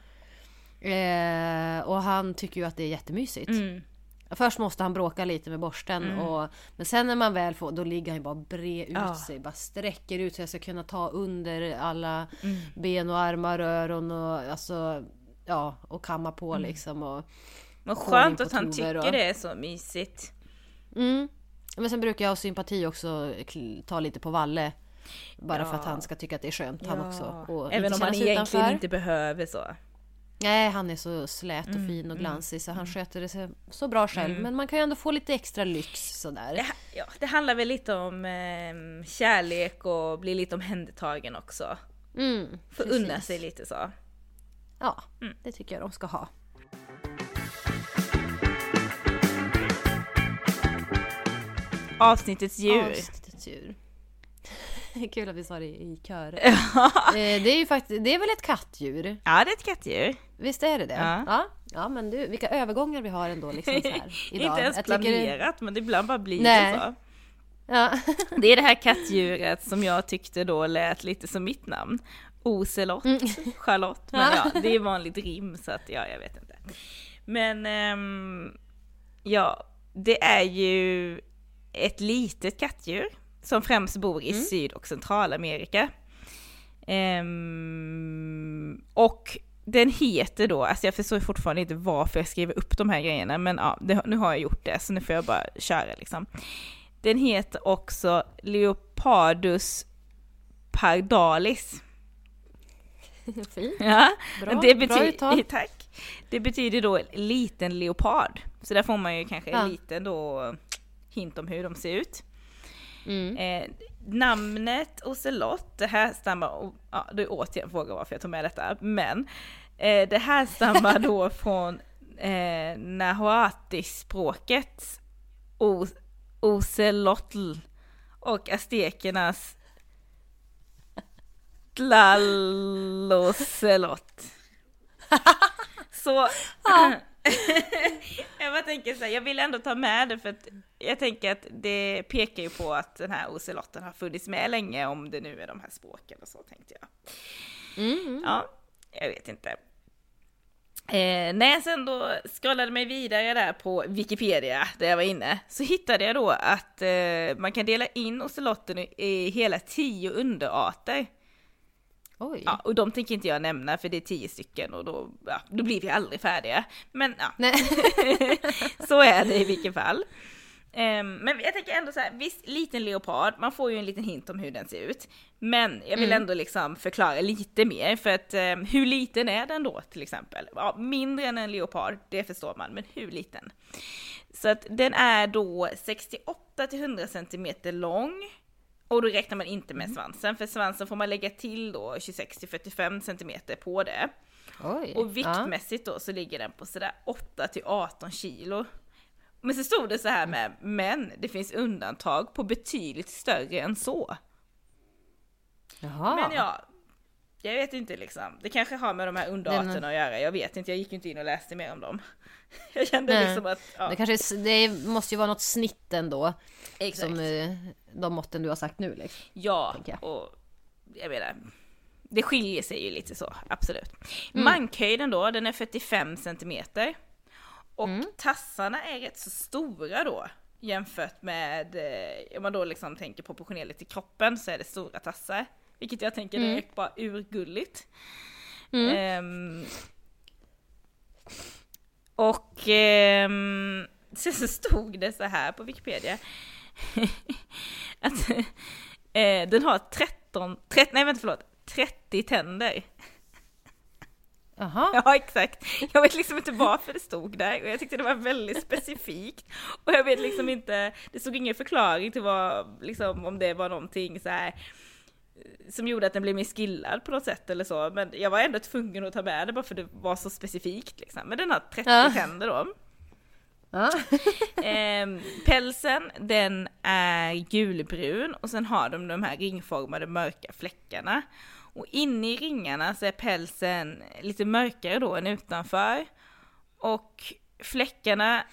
Eh, och han tycker ju att det är jättemysigt. Mm. Först måste han bråka lite med borsten och, men sen när man väl får, då ligger han ju bara bre ut Ja. sig, bara sträcker ut så jag ska kunna ta under alla Mm. ben och armar, öron och alltså ja, och kamma på Mm. liksom och Men Koll skönt att han tycker och- det är så mysigt. mm. Men sen brukar jag av sympati också ta lite på Valle. Bara för Ja. att han ska tycka att det är skönt han också. Och Även om han egentligen utanför. inte behöver så. Nej, han är så slät och Mm, fin och glansig så han sköter det så, så bra själv. Men man kan ju ändå få lite extra lyx sådär. Det, ja, det handlar väl lite om eh, kärlek och bli lite omhändertagen också. Mm, Få unna sig lite så. Ja, Mm. det tycker jag de ska ha. Avsnittets djur. Avsnittets djur. Kul att vi sa det i kör. Eh, det är ju faktiskt, det är väl ett kattdjur? Ja, det är ett kattdjur. Visst är det det? Ja. Ja, ja men du, vilka övergångar vi har ändå liksom så här idag. inte ens planerat, men ibland bara blir Nej. det så. Ja. Det är det här kattdjuret som jag tyckte då lät lite som mitt namn. Ocelot, Charlotte. Men ja, det är vanligt rim så att ja, jag vet inte. Men ehm, ja, det är ju ett litet kattdjur som främst bor i Syd och Centralamerika. Ehm, och den heter då, alltså jag förstår fortfarande inte varför jag skriver upp de här grejerna, men ja, det, nu har jag gjort det, så nu får jag bara köra liksom. Den heter också Leopardus pardalis. Fint. Ja, Bra, det bra betyder, uttal. tack. Det betyder då liten leopard. Så där får man ju kanske Ja. en liten då hint om hur de ser ut. Mm. Eh, namnet Ocelot, det här stammar, och, ja är återigen fråga varför jag tog med detta, men eh, det här stammar då från eh, Nahuatl-språket o, Ocelotl och aztekernas Tlalocelot. Så jag bara tänker så här, jag vill ändå ta med det för att jag tänker att det pekar ju på att den här ocelotten har funnits med länge om det nu är de här språken och så tänkte jag. Mm. Ja, jag vet inte. Eh, när jag sen då scrollade mig vidare där på Wikipedia, där jag var inne, så hittade jag då att eh, man kan dela in ocelotten i, i hela tio underarter. Oj. Ja, och de tänker inte jag nämna för det är tio stycken och då, ja, då blir vi aldrig färdiga. Men ja, så är det i vilket fall. Ehm, men jag tänker ändå så här, visst liten leopard, man får ju en liten hint om hur den ser ut. Men jag vill Mm. ändå liksom förklara lite mer för att ehm, hur liten är den då till exempel? Ja, mindre än en leopard, det förstår man, men hur liten? Så att den är då 68 till 100 cm lång. Och då räknar man inte med svansen, för svansen får man lägga till då 26 till 45 cm på det. Oj. Och viktmässigt då så ligger den på sådär 8 till 18 kilo. Men så stod det så här med, men det finns undantag på betydligt större än så. Jaha. Men ja, jag vet inte liksom. Det kanske har med de här underarterna att göra, jag vet inte, jag gick ju inte in och läste mer om dem. Jag kände Nej. liksom att, ja, Det, kanske, är det måste ju vara något snitt ändå. exakt. Som eh, de måtten du har sagt nu liksom. Ja, jag. och jag menar, det skiljer sig ju lite så, absolut. Mm. Mankhöjden då, den är 45 centimeter. Och Mm. tassarna är rätt så stora då jämfört med, eh, om man då liksom tänker proportionerligt till kroppen så är det stora tassar. Vilket jag tänker Mm. direkt bara urgulligt. Mm. Ehm, och ehm, sen så stod det så här på Wikipedia. att eh, den har 13, 13, nej vänta förlåt, 30 tänder. Jaha. Ja exakt. Jag vet liksom inte varför det stod där och jag tyckte det var väldigt specifikt. Och jag vet liksom inte, det stod ingen förklaring till vad, liksom om det var någonting så här eh, som gjorde att den blev mer skillad på något sätt eller så. Men jag var ändå tvungen att ta med det bara för det var så specifikt liksom. Men den har 30 Ja. tänder då. Ja. Ehm, pälsen den är gulbrun och sen har de de här ringformade mörka fläckarna. Och inne i ringarna så är pälsen lite mörkare då än utanför. Och fläckarna,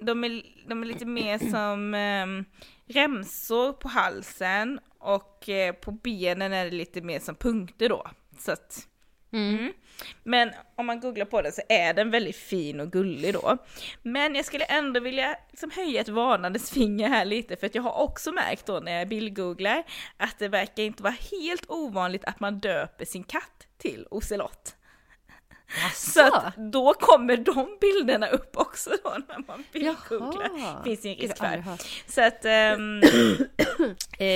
de är, de är lite mer som um, remsor på halsen och eh, på benen är det lite mer som punkter då. Så att, mm. Men om man googlar på den så är den väldigt fin och gullig då. Men jag skulle ändå vilja liksom höja ett varnandes finger här lite för att jag har också märkt då när jag bildgooglar att det verkar inte vara helt ovanligt att man döper sin katt till ocelott. Så att då kommer de bilderna upp också då när man bildgooglar. Finns ju en risk för. Så att, um, eh,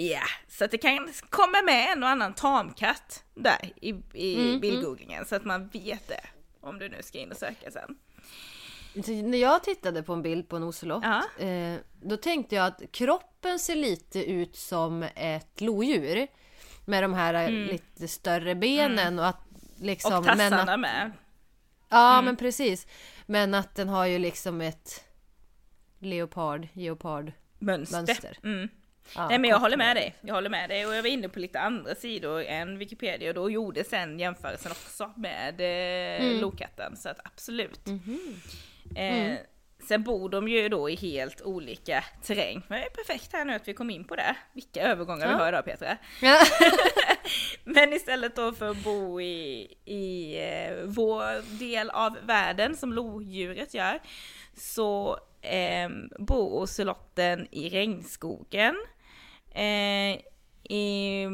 yeah. så att det kan komma med en och annan tamkatt där i, i mm, bildgooglingen mm. så att man vet det. Om du nu ska in och söka sen. När jag tittade på en bild på en ocelot, ja. eh, då tänkte jag att kroppen ser lite ut som ett lodjur. Med de här mm. lite större benen mm. och att Liksom, och tassarna att, med. Ja mm. men precis. Men att den har ju liksom ett leopard, geopard mönster. mönster. Mm. Ja, Nej men jag håller med dig, jag håller med dig och jag var inne på lite andra sidor än Wikipedia och då gjorde sen jämförelsen också med eh, mm. lokatten så att absolut. Mm -hmm. eh, Sen bor de ju då i helt olika terräng. Men det är perfekt här nu att vi kom in på det. Vilka övergångar ja. vi har idag Petra. Ja. Men istället då för att bo i, i eh, vår del av världen som lodjuret gör så eh, bor ocelotten i regnskogen. Eh, i,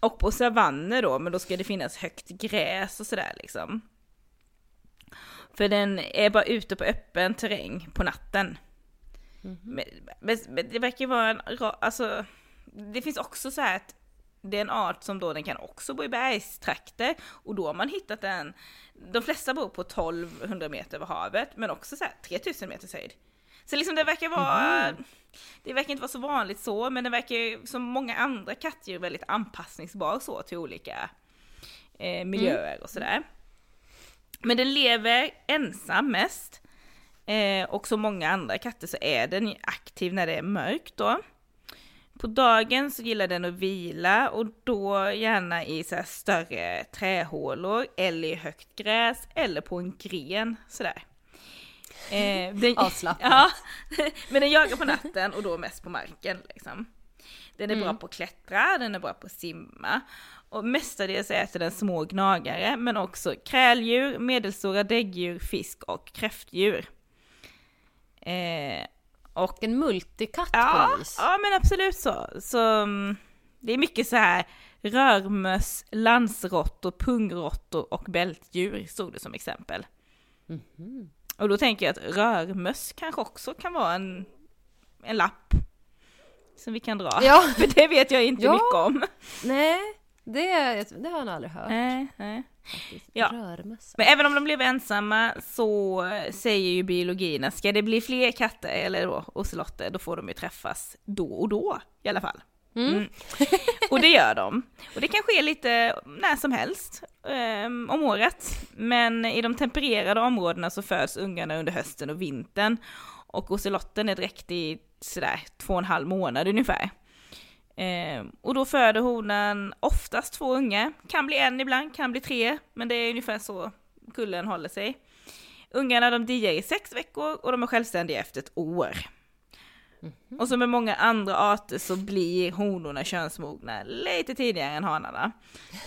och på savanner då, men då ska det finnas högt gräs och sådär liksom. För den är bara ute på öppen terräng på natten. Mm -hmm. men, men, det verkar vara en, alltså, det finns också så här att det är en art som då den kan också bo i bergstrakter och då har man hittat den, de flesta bor på 1200 meter över havet men också så här 3000 meters höjd. Så liksom det verkar vara, mm. det verkar inte vara så vanligt så men det verkar som många andra kattdjur väldigt anpassningsbar så till olika eh, miljöer mm. och sådär. Men den lever ensam mest. Eh, och som många andra katter så är den aktiv när det är mörkt då. På dagen så gillar den att vila och då gärna i så större trähålor eller i högt gräs eller på en gren sådär. Eh, den, ja, men den jagar på natten och då mest på marken liksom. Den är mm. bra på att klättra, den är bra på att simma. Och mestadels äter den små gnagare, men också kräldjur, medelstora däggdjur, fisk och kräftdjur. Eh, och en multikatt ja, på vis. Ja, men absolut så. så mm, det är mycket så här rörmöss, landsråttor, pungrottor och bältdjur stod det som exempel. Mm. Och då tänker jag att rörmöss kanske också kan vara en, en lapp som vi kan dra. Ja. För det vet jag inte ja. mycket om. Nej, det, det har jag nog aldrig hört. Nej, nej. Ja. Men även om de blev ensamma så säger ju biologin att ska det bli fler katter eller då ocelotter då får de ju träffas då och då i alla fall. Mm. Mm. Och det gör de. Och det kan ske lite när som helst um, om året. Men i de tempererade områdena så föds ungarna under hösten och vintern. Och ocelotten är dräktig sådär två och en halv månad ungefär. Eh, och då föder honan oftast två unga, kan bli en ibland, kan bli tre, men det är ungefär så kullen håller sig. Ungarna de diar i sex veckor och de är självständiga efter ett år. Mm -hmm. Och som med många andra arter så blir honorna könsmogna lite tidigare än hanarna.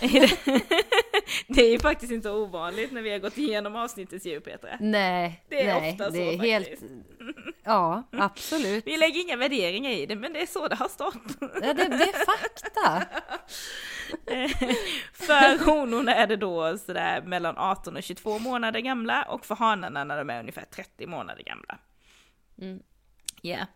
det är ju faktiskt inte ovanligt när vi har gått igenom avsnittets djur Petra. Nej, det är nej, ofta det är så helt... faktiskt. Ja, absolut. Vi lägger inga värderingar i det, men det är så det har stått. Ja, det, det är fakta. för honorna är det då sådär mellan 18 och 22 månader gamla och för hanarna när de är ungefär 30 månader gamla. Mm. Yeah.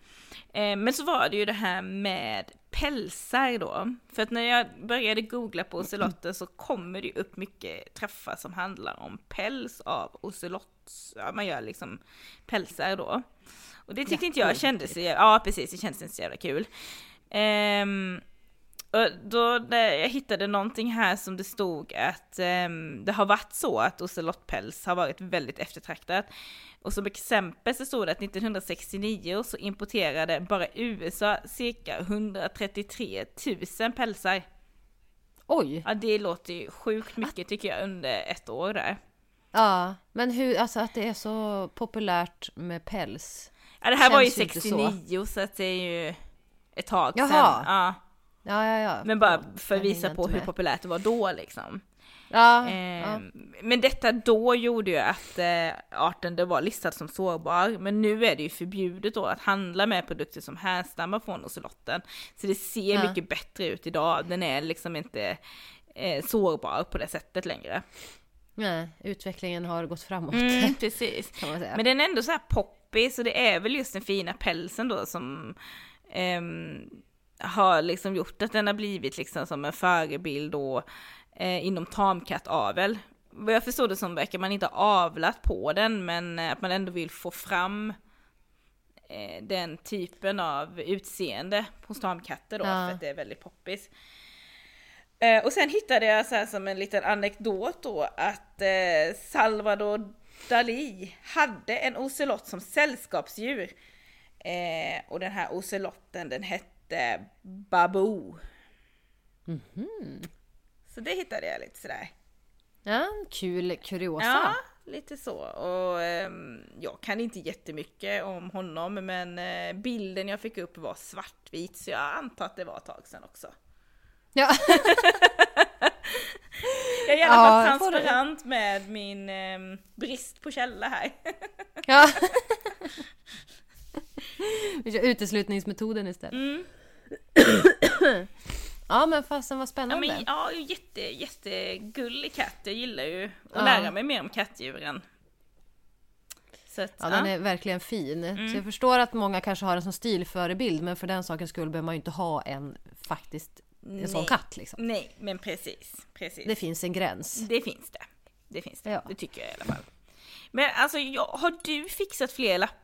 Eh, men så var det ju det här med pälsar då. För att när jag började googla på ocelotter så kommer det upp mycket träffar som handlar om päls av ocelott. Ja, man gör liksom pälsar då. Och det tyckte inte jag kändes, ja precis, det kändes inte så jävla kul. Um, Och då jag hittade någonting här som det stod att ehm, det har varit så att ocelottpäls har varit väldigt eftertraktat. Och som exempel så stod det att 1969 så importerade bara USA cirka 133 000 pälsar. Oj! Ja det låter ju sjukt mycket tycker jag under ett år där. Ja, men hur, alltså att det är så populärt med päls. Ja det här var ju Känns ju inte 69 så. att det är ju ett tag Jaha. sedan. Ja. Ja, ja, ja. Men bara för att visa på hur med. populärt det var då liksom. Ja, ja. Ehm, Men detta då gjorde ju att eh, arten det var listad som sårbar, men nu är det ju förbjudet då att handla med produkter som härstammar från ocelotten. Så det ser Ja. mycket bättre ut idag, den är liksom inte eh, sårbar på det sättet längre. Nej, utvecklingen har gått framåt. Mm, precis. Men den är ändå så här poppig, så det är väl just den fina pälsen då som ehm, har liksom gjort att den har blivit liksom som en förebild då eh, inom tamkattavel. Vad jag förstår det som verkar man inte ha avlat på den, men eh, att man ändå vill få fram eh, den typen av utseende hos tamkatter då, Ja. för att det är väldigt poppis. Eh, och sen hittade jag så här som en liten anekdot då att eh, Salvador Dalí hade en ocelott som sällskapsdjur. Eh, och den här ocelotten den hette Baboo. Så det hittade jag lite sådär. Ja, kul kuriosa. Ja, lite så. Och ehm, jag kan inte jättemycket om honom men eh, bilden jag fick upp var svartvit så jag antar att det var ett tag sedan också. Ja. Jag är i alla Ja, fall det. transparent med min ehm, brist på källa här. ja. Vi kör uteslutningsmetoden istället. Mm. Ja men fasen vad Ja, spännande. men, ja, jätte, jättegullig katt. Jag gillar ju att Ja. lära mig mer om kattdjuren. Så att, Ja, den är verkligen fin. Så jag förstår att många kanske har en som stilförebild men för den sakens skull behöver man ju inte ha en faktiskt en sån Nej. katt liksom. Nej, men precis. precis. Det finns en gräns. Det finns det. Det finns det. Ja. Det tycker jag i alla fall. Men alltså, har du fixat fler lappar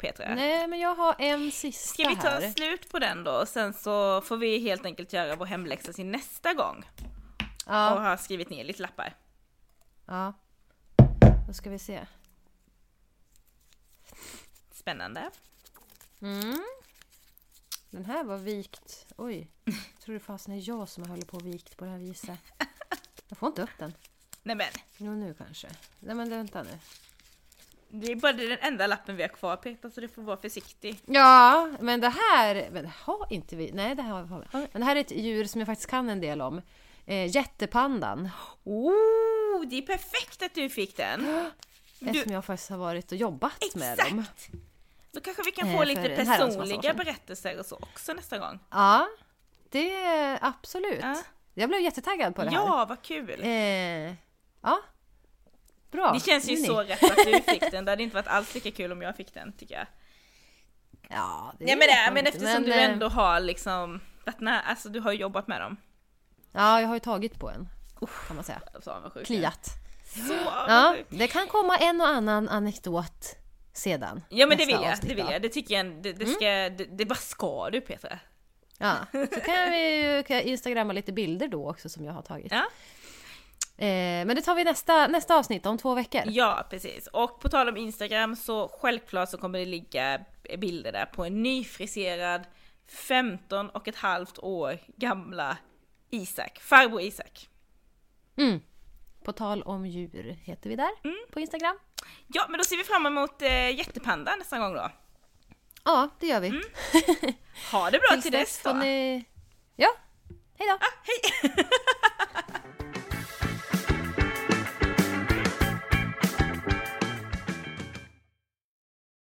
Petra? Nej men jag har en sista Ska vi ta här. slut på den då? Och sen så får vi helt enkelt göra vår hemläxa till nästa gång. Och Ja, ha skrivit ner lite lappar. ja. Då ska vi se. Spännande. Mm. Den här var vikt. Oj. Tror det fasen är jag som håller på och vikt på det här viset. Jag får inte upp den. Nej men, Jo nu kanske. Nej men vänta nu. Det är bara den enda lappen vi har kvar Petra, så du får vara försiktig. Ja, men det här, men har inte vi. Nej, det här har vi. Men det här är ett djur som jag faktiskt kan en del om. Eh, jättepandan. Oh, det är perfekt att du fick den! Du, Eftersom jag faktiskt har varit och jobbat med dem. exakt! Då kanske vi kan Eh, få för lite personliga berättelser och så också nästa gång. Ja, det är absolut. Ja. Jag blev jättetaggad på det här. Ja, vad kul! Eh, ja. Bra. Det känns ju så rätt att du fick den, det hade inte varit alls lika kul om jag fick den tycker jag. Ja, det Ja men, det, men eftersom du eh, ändå har liksom, varit alltså du har ju jobbat med dem. Ja, jag har ju tagit på en. Kan man säga. Så avundsjuk. Kliat. Så Ja, det kan komma en och annan anekdot sedan. Ja men det vill jag, det vill jag. Det tycker jag, det, det ska, det, det bara ska du Petra. Ja, så kan vi ju kan jag instagramma lite bilder då också som jag har tagit. Ja. Eh, men det tar vi nästa, nästa avsnitt om två veckor. Ja precis. Och på tal om Instagram så självklart så kommer det ligga bilder där på en nyfriserad 15 och ett halvt år gamla Isak, farbror Isak. Mm. På tal om djur heter vi där Mm. på Instagram. Ja men då ser vi fram emot eh, jättepanda nästa gång då. Ja, det gör vi. Ha det bra till dess då. ni... Ja, hej då! Ah, hej!